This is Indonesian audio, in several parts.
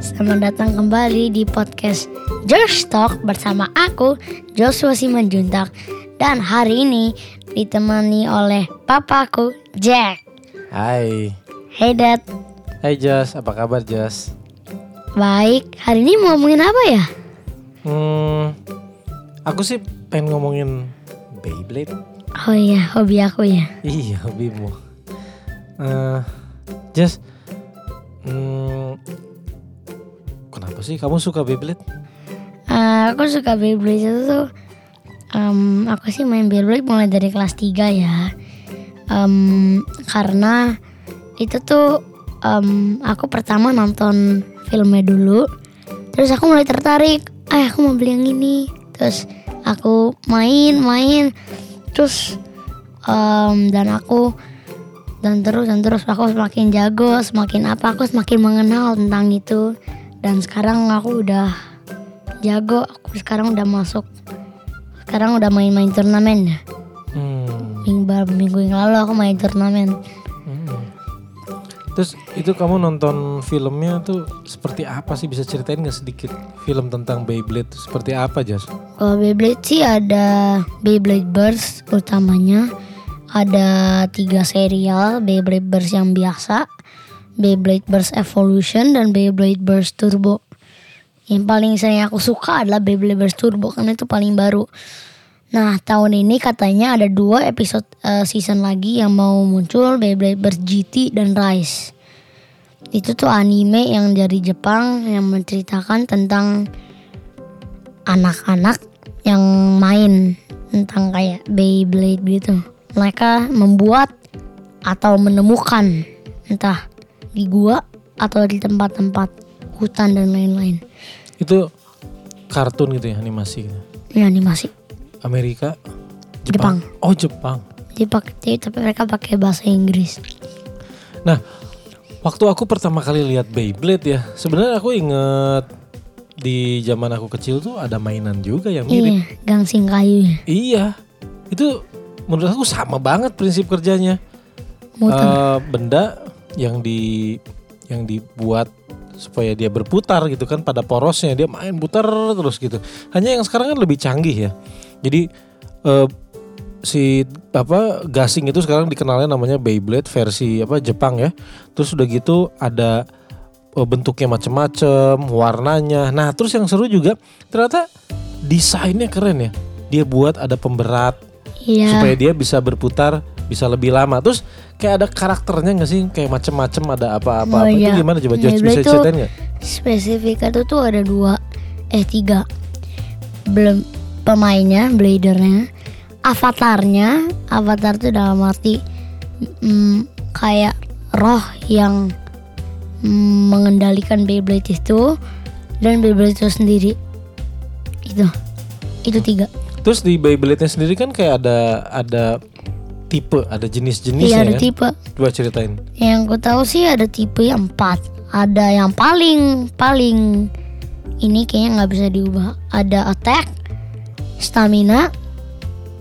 Selamat datang kembali di podcast Josh Talk bersama aku Joshua Simanjuntak dan hari ini ditemani oleh papaku Jack. Hai. Hey Dad, Hai Jas, apa kabar Jas? baik. Hari ini mau ngomongin apa ya? Hmm, aku sih pengen ngomongin Beyblade. Oh iya, hobi aku ya. Iya, hobimu. Eh, Jas, hmm, kenapa sih? Kamu suka Beyblade? Eh, aku suka Beyblade itu tuh em, aku sih main Beyblade mulai dari kelas 3 ya. Em, karena itu tuh em, aku pertama nonton filmnya dulu terus aku mulai tertarik. Eh aku mau beli yang ini. Terus aku main main. Terus em, dan aku dan terus dan terus. Aku semakin jago semakin apa aku semakin mengenal tentang itu dan sekarang aku udah jago. Aku sekarang udah masuk. Sekarang udah main-main turnamen. Ya Hmm, minggu minggu yang lalu aku main turnamen. Hmm. Terus itu kamu nonton filmnya tuh seperti apa sih? Bisa ceritain nggak sedikit film tentang Beyblade tuh seperti apa Jas? kalau Beyblade sih ada Beyblade Burst utamanya. Ada tiga serial Beyblade Burst yang biasa Beyblade Burst Evolution dan Beyblade Burst Turbo yang paling sering aku suka adalah Beyblade Burst Turbo karena itu paling baru Nah tahun ini katanya ada dua episode eh, season lagi yang mau muncul Beyblade Burst GT dan Rise. Itu tuh anime yang dari Jepang yang menceritakan tentang anak-anak yang main tentang kayak Beyblade gitu. Mereka membuat atau menemukan entah di gua atau di tempat-tempat hutan dan lain-lain. Itu kartun gitu ya, animasi gitu. Ini animasi Amerika, Jepang. Oh Jepang. dipakai tapi mereka pakai bahasa Inggris. Nah, waktu aku pertama kali lihat Beyblade ya, sebenarnya aku inget di zaman aku kecil tuh ada mainan juga yang mirip. Iya, gangsing kayu ya. Iya, itu menurut aku sama banget prinsip kerjanya. Muter. Eh, benda yang di yang dibuat supaya dia berputar gitu kan pada porosnya dia main putar terus gitu. Hanya yang sekarang kan lebih canggih ya. Jadi eh, si apa gasing itu sekarang dikenalnya namanya Beyblade versi apa Jepang ya. Terus udah gitu ada eh, bentuknya macem-macem, warnanya. Nah terus yang seru juga ternyata desainnya keren ya. Dia buat ada pemberat Iya. supaya dia bisa berputar bisa lebih lama. Terus kayak ada karakternya nggak sih? Kayak macem-macem ada apa-apa. Oh, apa. iya. Itu gimana coba George Beyblade bisa ceritain nggak? Spesifiknya tuh tuh ada dua, eh tiga. Belum pemainnya, bladernya, avatarnya, avatar tuh dalam arti mm, kayak roh yang mm, mengendalikan Beyblade itu dan Beyblade itu sendiri. Itu, itu tiga. Terus di Beyblade-nya sendiri kan kayak ada ada tipe, ada jenis-jenisnya Iya ada kan? tipe. Coba ceritain. Yang ku tahu sih ada tipe yang empat. Ada yang paling paling ini kayaknya nggak bisa diubah. Ada attack, stamina,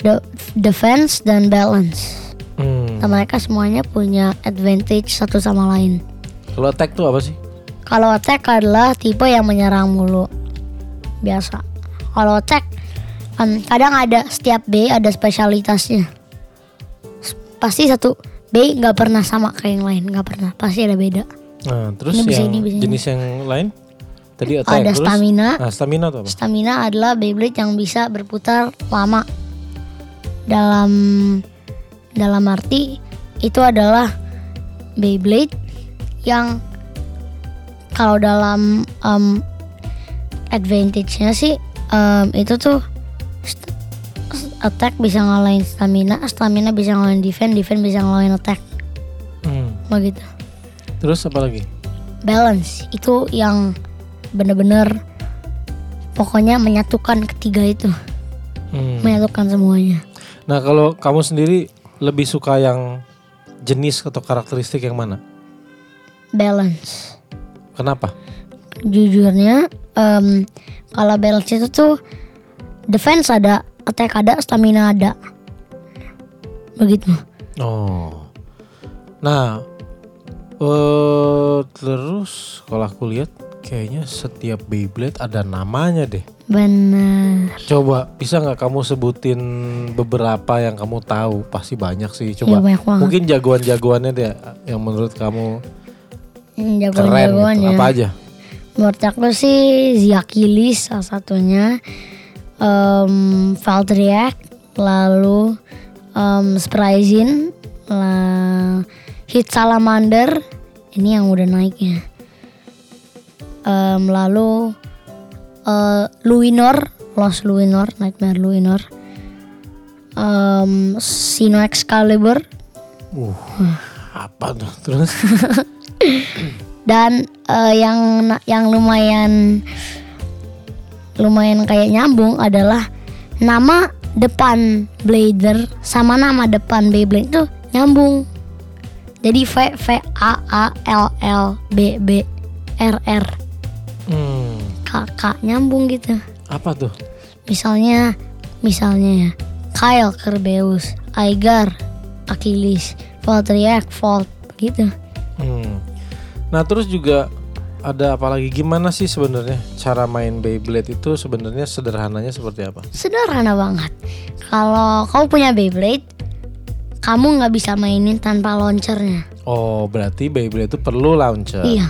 de- defense dan balance. Hmm. Nah, mereka semuanya punya advantage satu sama lain. Kalau attack tuh apa sih? Kalau attack adalah tipe yang menyerang mulu. Biasa. Kalau attack kan kadang ada setiap B ada spesialitasnya. Pasti satu B nggak pernah sama kayak yang lain, nggak pernah. Pasti ada beda. Nah, terus Ini bisa yang ini, bisa ini. jenis yang lain? Tadi attack. Ada terus? stamina. Nah, stamina tuh apa? Stamina adalah Beyblade yang bisa berputar lama. Dalam dalam arti itu adalah Beyblade yang kalau dalam em, advantage-nya sih em, itu tuh attack bisa ngalahin stamina, stamina bisa ngalahin defense, defense bisa ngalahin attack. Hmm. Begitu. Terus apa lagi? Balance itu yang bener-bener pokoknya menyatukan ketiga itu. Hmm. menyatukan semuanya. Nah, kalau kamu sendiri lebih suka yang jenis atau karakteristik yang mana? Balance. Kenapa? Jujurnya, em, kalau balance itu tuh defense ada, attack ada, stamina ada. Begitu. Oh. Nah, eh terus kalau aku lihat kayaknya setiap Beyblade ada namanya deh. Benar. Coba bisa nggak kamu sebutin beberapa yang kamu tahu? Pasti banyak sih. Ya, Coba banyak banget. mungkin jagoan-jagoannya deh yang menurut kamu Hmm, keren Jagoan-jagoan gitu. ya. Apa aja? Menurut aku sih Ziakilis salah satunya. Um, Valdriak, lalu um, Spryzin, Hit Salamander, ini yang udah naiknya. Em, lalu eh, Luinor, Lost Luinor, Nightmare Luinor. Um, Sino Excalibur Uh, apa tuh? Terus? dan eh, yang yang lumayan lumayan kayak nyambung adalah nama depan Blader sama nama depan Beyblade itu nyambung. Jadi V V A A L L B B R R Hmm, K K nyambung gitu. apa tuh? Misalnya misalnya ya Kyle Kerbeus, Aigar, Achilles, Valtriac, Volt gitu. Hmm. Nah terus juga ada apa lagi? Gimana sih sebenarnya cara main Beyblade itu sebenarnya sederhananya seperti apa? Sederhana banget. Kalau kau punya Beyblade, kamu nggak bisa mainin tanpa launchernya. Oh berarti Beyblade itu perlu launcher. Iya,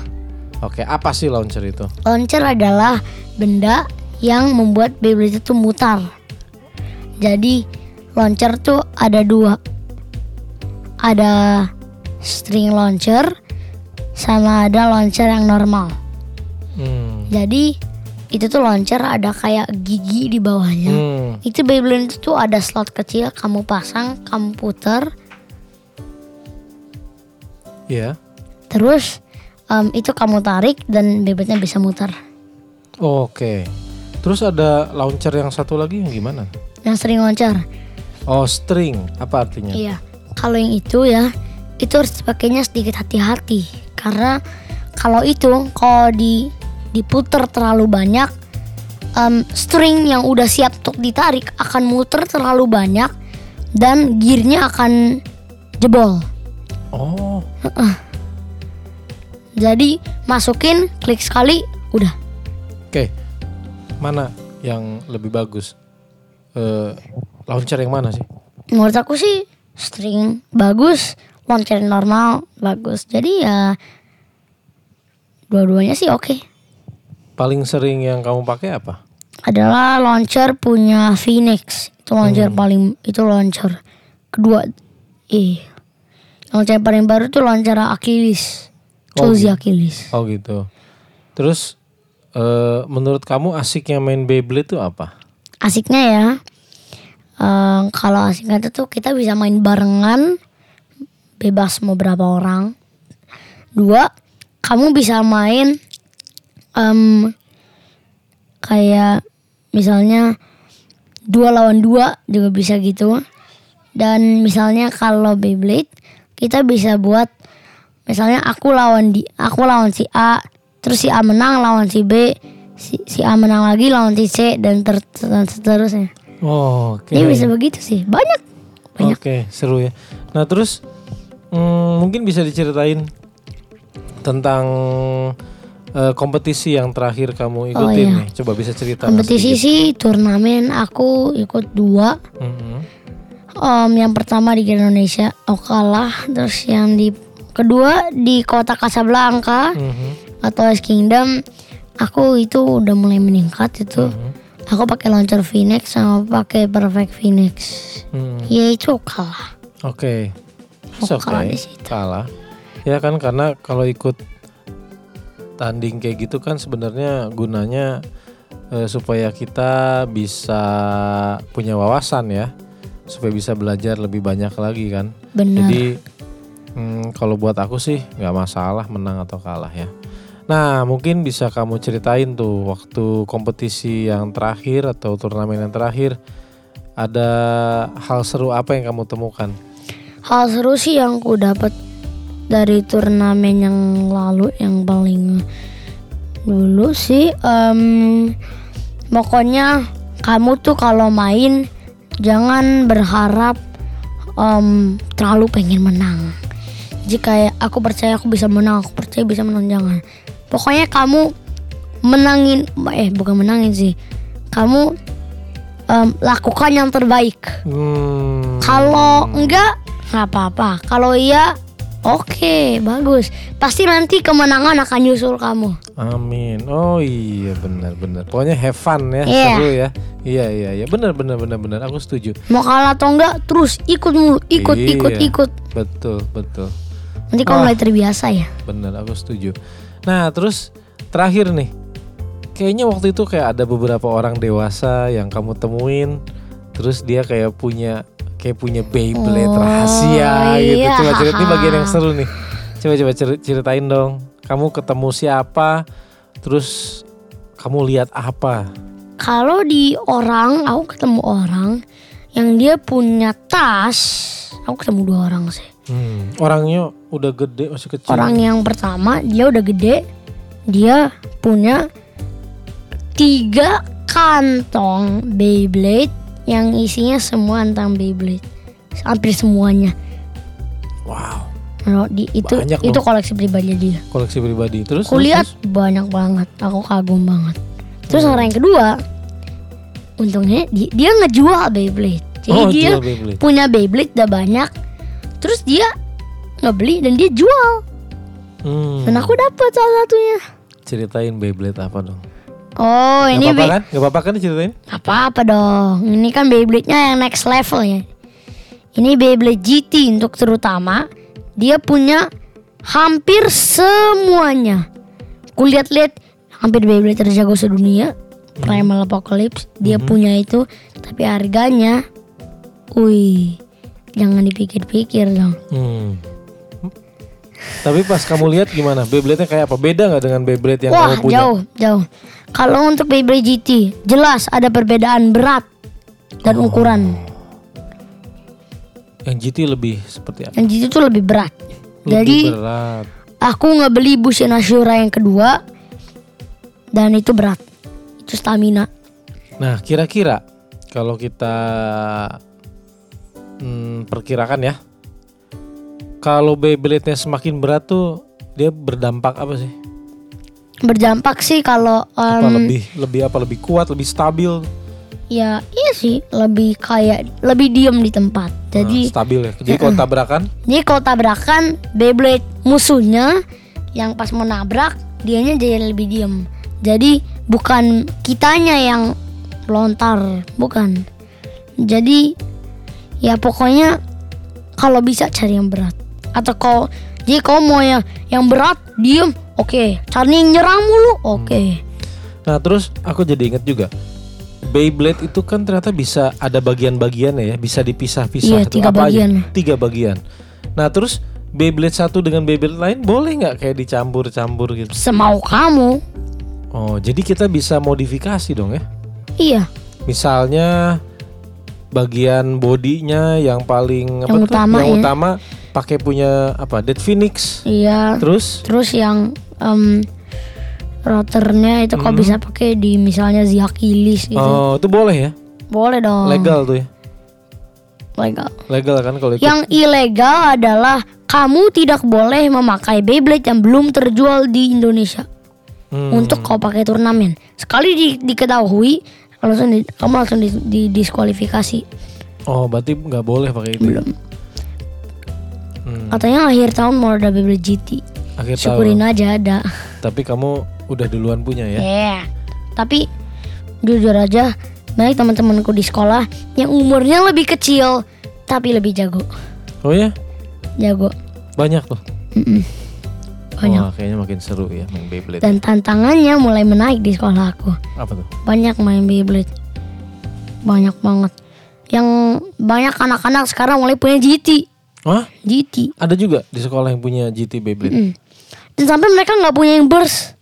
Oke apa sih launcher itu? launcher adalah benda yang membuat Beyblade itu mutar. Jadi launcher tuh ada dua. Ada string launcher sama ada launcher yang normal. Hmm. Jadi itu tuh launcher ada kayak gigi di bawahnya. Hmm. Itu Beyblade itu tuh ada slot kecil, kamu pasang, kamu puter, Ya. terus em, itu kamu tarik dan Beyblade-nya bisa muter. Oke. Terus ada launcher yang satu lagi yang gimana? Yang sering launcher. Oh string. Apa artinya? Iya. Kalau yang itu ya, itu harus dipakainya sedikit hati-hati karena kalau itu kalau di diputer terlalu banyak, em, string yang udah siap untuk ditarik akan muter terlalu banyak dan gearnya akan jebol. Oh. Jadi masukin, klik sekali, udah. Oke. Mana yang lebih bagus? Eh, launcher yang mana sih? Menurut aku sih string bagus, launcher normal bagus. Jadi ya dua-duanya sih oke. Paling sering yang kamu pakai apa? Adalah launcher punya Phoenix. Itu launcher paling itu launcher kedua. Eh. Launcher paling baru tuh launcher Achilles. Oh, gitu. Achilles. Oh gitu. Terus eh, menurut kamu asiknya main Beyblade itu apa? Asiknya ya. eh, kalau asiknya itu tuh kita bisa main barengan bebas mau berapa orang. Dua, kamu bisa main em, kayak misalnya dua lawan dua juga bisa gitu. Dan misalnya kalau Beyblade kita bisa buat misalnya aku lawan di aku lawan si A, terus si A menang lawan si B, si, si A menang lagi lawan si C dan, ter, dan seterusnya. Oh, oke. Dia bisa begitu sih. Banyak. Banyak. Oke, seru ya. Nah, terus mm, mungkin bisa diceritain tentang eh, kompetisi yang terakhir kamu ikutin iya. nih. Coba bisa cerita. Kompetisi sih turnamen aku ikut dua. Mhm. Om yang pertama di Indonesia oh kalah. Terus yang di kedua di kota Casablanca Mhm. atau Ice Kingdom aku itu udah mulai meningkat itu. Mhm. Aku pakai launcher Phoenix sama pakai Perfect Phoenix. Hmm, Ya itu kalah. Oke. It's Oh, kalah okay. di situ. Kalah. Ya kan karena kalau ikut tanding kayak gitu kan sebenarnya gunanya eh, supaya kita bisa punya wawasan ya. Supaya bisa belajar lebih banyak lagi kan. Benar. Jadi hmm, kalau buat aku sih nggak masalah menang atau kalah ya. Nah mungkin bisa kamu ceritain tuh waktu kompetisi yang terakhir atau turnamen yang terakhir ada hal seru apa yang kamu temukan? Hal seru sih yang aku dapat dari turnamen yang lalu yang paling dulu sih em, pokoknya kamu tuh kalau main jangan berharap em, terlalu pengen menang. Jika aku percaya aku bisa menang, aku percaya bisa menang jangan. Pokoknya kamu menangin eh bukan menangin sih kamu em, lakukan yang terbaik Hmm. kalau enggak nggak apa-apa kalau iya oke bagus pasti nanti kemenangan akan nyusul kamu Amin. Oh iya benar benar. Pokoknya have fun ya, Iya. seru ya. Iya iya iya. Benar benar benar benar. Aku setuju. mau kalah atau enggak terus ikut mulu ikut ikut Iya. ikut Betul betul. nanti kamu Wah. mulai terbiasa ya Benar aku setuju. Nah terus terakhir nih, kayaknya waktu itu kayak ada beberapa orang dewasa yang kamu temuin, terus dia kayak punya kayak punya Beyblade Oh, rahasia gitu. iya. Coba cerita ini bagian yang seru nih. Coba coba ceri- ceritain dong. Kamu ketemu siapa? Terus kamu lihat apa? kalau di orang aku ketemu orang yang dia punya tas aku ketemu dua orang sih Hmm, orangnya udah gede masih kecil. Orang yang pertama dia udah gede, dia punya tiga kantong Beyblade yang isinya semua tentang Beyblade, hampir semuanya. Wow, Nah, di, itu Banyak itu dong. koleksi pribadi dia. koleksi pribadi. Terus Kulihat terus, banyak banget, aku kagum banget. Terus Hmm. orang yang kedua, untungnya dia, dia ngejual Beyblade. Jadi Oh, dia Beyblade. punya Beyblade udah banyak, terus dia ngebeli dan dia jual. Hmm, Dan aku dapat salah satunya. ceritain Beyblade apa dong? Oh Gak ini apa-apa kan? Gak apa-apa kan diceritain? apa-apa dong. Ini kan Beyblade-nya yang next level ya. Ini Beyblade GT untuk terutama dia punya hampir semuanya. Kulihat-lihat hampir Beyblade terjago sedunia. Primal Apocalypse dia punya itu tapi harganya wih jangan dipikir-pikir dong. Hmm. Tapi pas kamu lihat gimana? Beyblade-nya kayak apa? Beda nggak dengan Beyblade yang Wah kamu punya? jauh jauh. Kalau untuk Beyblade GT jelas ada perbedaan berat dan ukuran. Yang GT lebih seperti apa? Yang GT itu lebih berat. Lebih Jadi berat. aku ngebeli Bushin Ashura yang kedua dan itu berat. Itu stamina. Nah, kira-kira kalau kita hmm, perkirakan ya, kalau Beyblade-nya semakin berat tuh dia berdampak apa sih? Berdampak sih kalau Apa em, lebih lebih apa lebih kuat, lebih stabil? ya iya sih lebih kayak lebih diem di tempat. Nah, Jadi stabil ya. Jadi kalau tabrakan, jadi kalau tabrakan Beyblade musuhnya yang pas mau nabrak dianya jadi lebih diem. Jadi bukan kitanya yang lontar, bukan. Jadi ya pokoknya kalau bisa cari yang berat. Atau kalau jadi kalau mau yang yang berat diem, oke. Cari yang nyerang mulu, oke. Nah terus aku jadi inget juga Beyblade itu kan ternyata bisa ada bagian-bagiannya ya Bisa dipisah-pisah Iya, tuh. tiga Apa aja? bagian. Tiga bagian Nah terus Beyblade satu dengan Beyblade lain boleh nggak kayak dicampur-campur gitu Semau kamu. Oh jadi kita bisa modifikasi dong ya Iya, Misalnya bagian bodinya yang paling apa Yang tuh? utama yang ya. utama pakai punya apa Dead Phoenix iya. terus Terus yang em, rotornya itu kok bisa pakai di misalnya Ziakilis gitu. oh itu boleh ya Boleh dong. legal tuh ya Legal. legal kan kalau itu Yang ilegal adalah kamu tidak boleh memakai Beyblade yang belum terjual di Indonesia Hmm. untuk kau pakai turnamen. Sekali di- diketahui langsung di- kamu langsung di, di- diskualifikasi. oh berarti nggak boleh pakai itu ya? Belum. Hmm. Katanya akhir tahun mau ada GT. akhir tahun Syukurin aja ada. Tapi kamu udah duluan punya ya? Ya. Tapi jujur aja banyak teman-temanku di sekolah yang umurnya lebih kecil tapi lebih jago. Oh ya, Jago. banyak tuh. Mm-mm. Banyak. Wah, kayaknya makin seru ya main Beyblade. Dan tantangannya mulai menaik di sekolah aku. Apa tuh? Banyak main Beyblade. Banyak banget. Yang banyak anak-anak sekarang mulai punya GT. Wah, GT. ada juga di sekolah yang punya GT Beyblade. Mm. Dan sampai mereka nggak punya yang burst.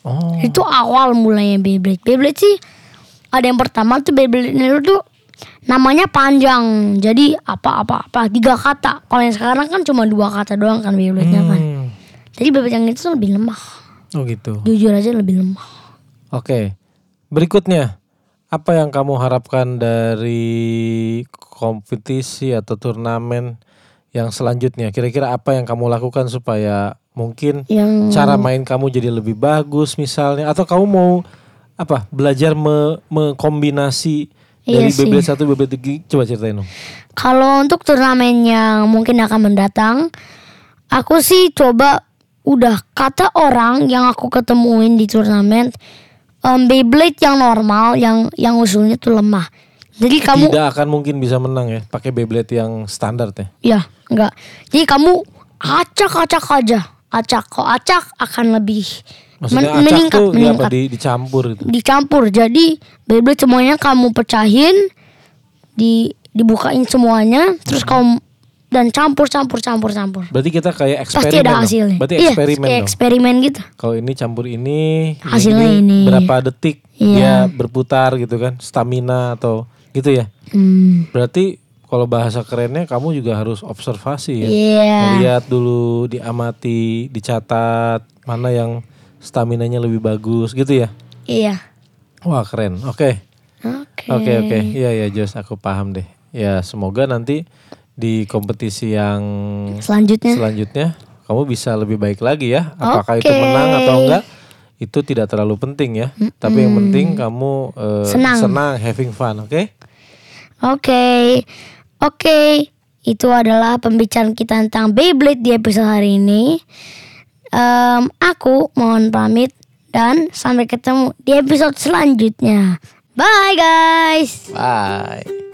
Oh, Itu awal mulainya Beyblade. Beyblade sih ada yang pertama tuh Beyblade itu tuh namanya panjang. Jadi apa-apa apa tiga kata. Kalau yang sekarang kan cuma dua kata doang kan Beyblade-nya kan. Hmm. Jadi Beyblade yang itu lebih lemah. Oh gitu. Jujur aja lebih lemah. Oke, berikutnya apa yang kamu harapkan dari kompetisi atau turnamen yang selanjutnya? Kira-kira apa yang kamu lakukan supaya mungkin Yang cara main kamu jadi lebih bagus misalnya atau kamu mau apa belajar me- mengkombinasi Iya dari satu Beyblade tiga coba ceritain dong. Kalau untuk turnamen yang mungkin akan mendatang, aku sih coba udah kata orang yang aku ketemuin di turnamen em, Beyblade yang normal yang yang usulnya tuh lemah. Jadi kamu Tidak akan mungkin bisa menang ya pakai Beyblade yang standar ya. ya enggak. Jadi kamu acak-acak aja. Acak kok acak akan lebih Maksudnya men- acak meningkat tuh apa meningkat. di, dicampur gitu. dicampur. Jadi Beyblade semuanya kamu pecahin, di dibukain semuanya, terus kamu dan campur campur campur campur. Berarti kita kayak eksperimen. Pasti ada dong. hasilnya. Berarti iya, eksperimen kayak eksperimen gitu. Kalau ini campur ini, Hasilnya ini. berapa detik Iya. dia berputar gitu kan, stamina atau gitu ya. Hmm. Berarti kalau bahasa kerennya kamu juga harus observasi ya. Iya. Lihat dulu, diamati, dicatat mana yang staminanya lebih bagus gitu ya. Iya. Wah keren. Oke. Oke. Oke oke. Iya ya Jos, aku paham deh. Ya semoga nanti di kompetisi yang Selanjutnya. selanjutnya kamu bisa lebih baik lagi ya. Apakah itu Oke. menang atau enggak? Itu tidak terlalu penting ya. Tapi yang penting kamu eh, Senang. having fun, oke? Oke. Oke. Itu adalah pembicaraan kita tentang Beyblade di episode hari ini. Em, aku mohon pamit dan sampai ketemu di episode selanjutnya. Bye guys. Bye.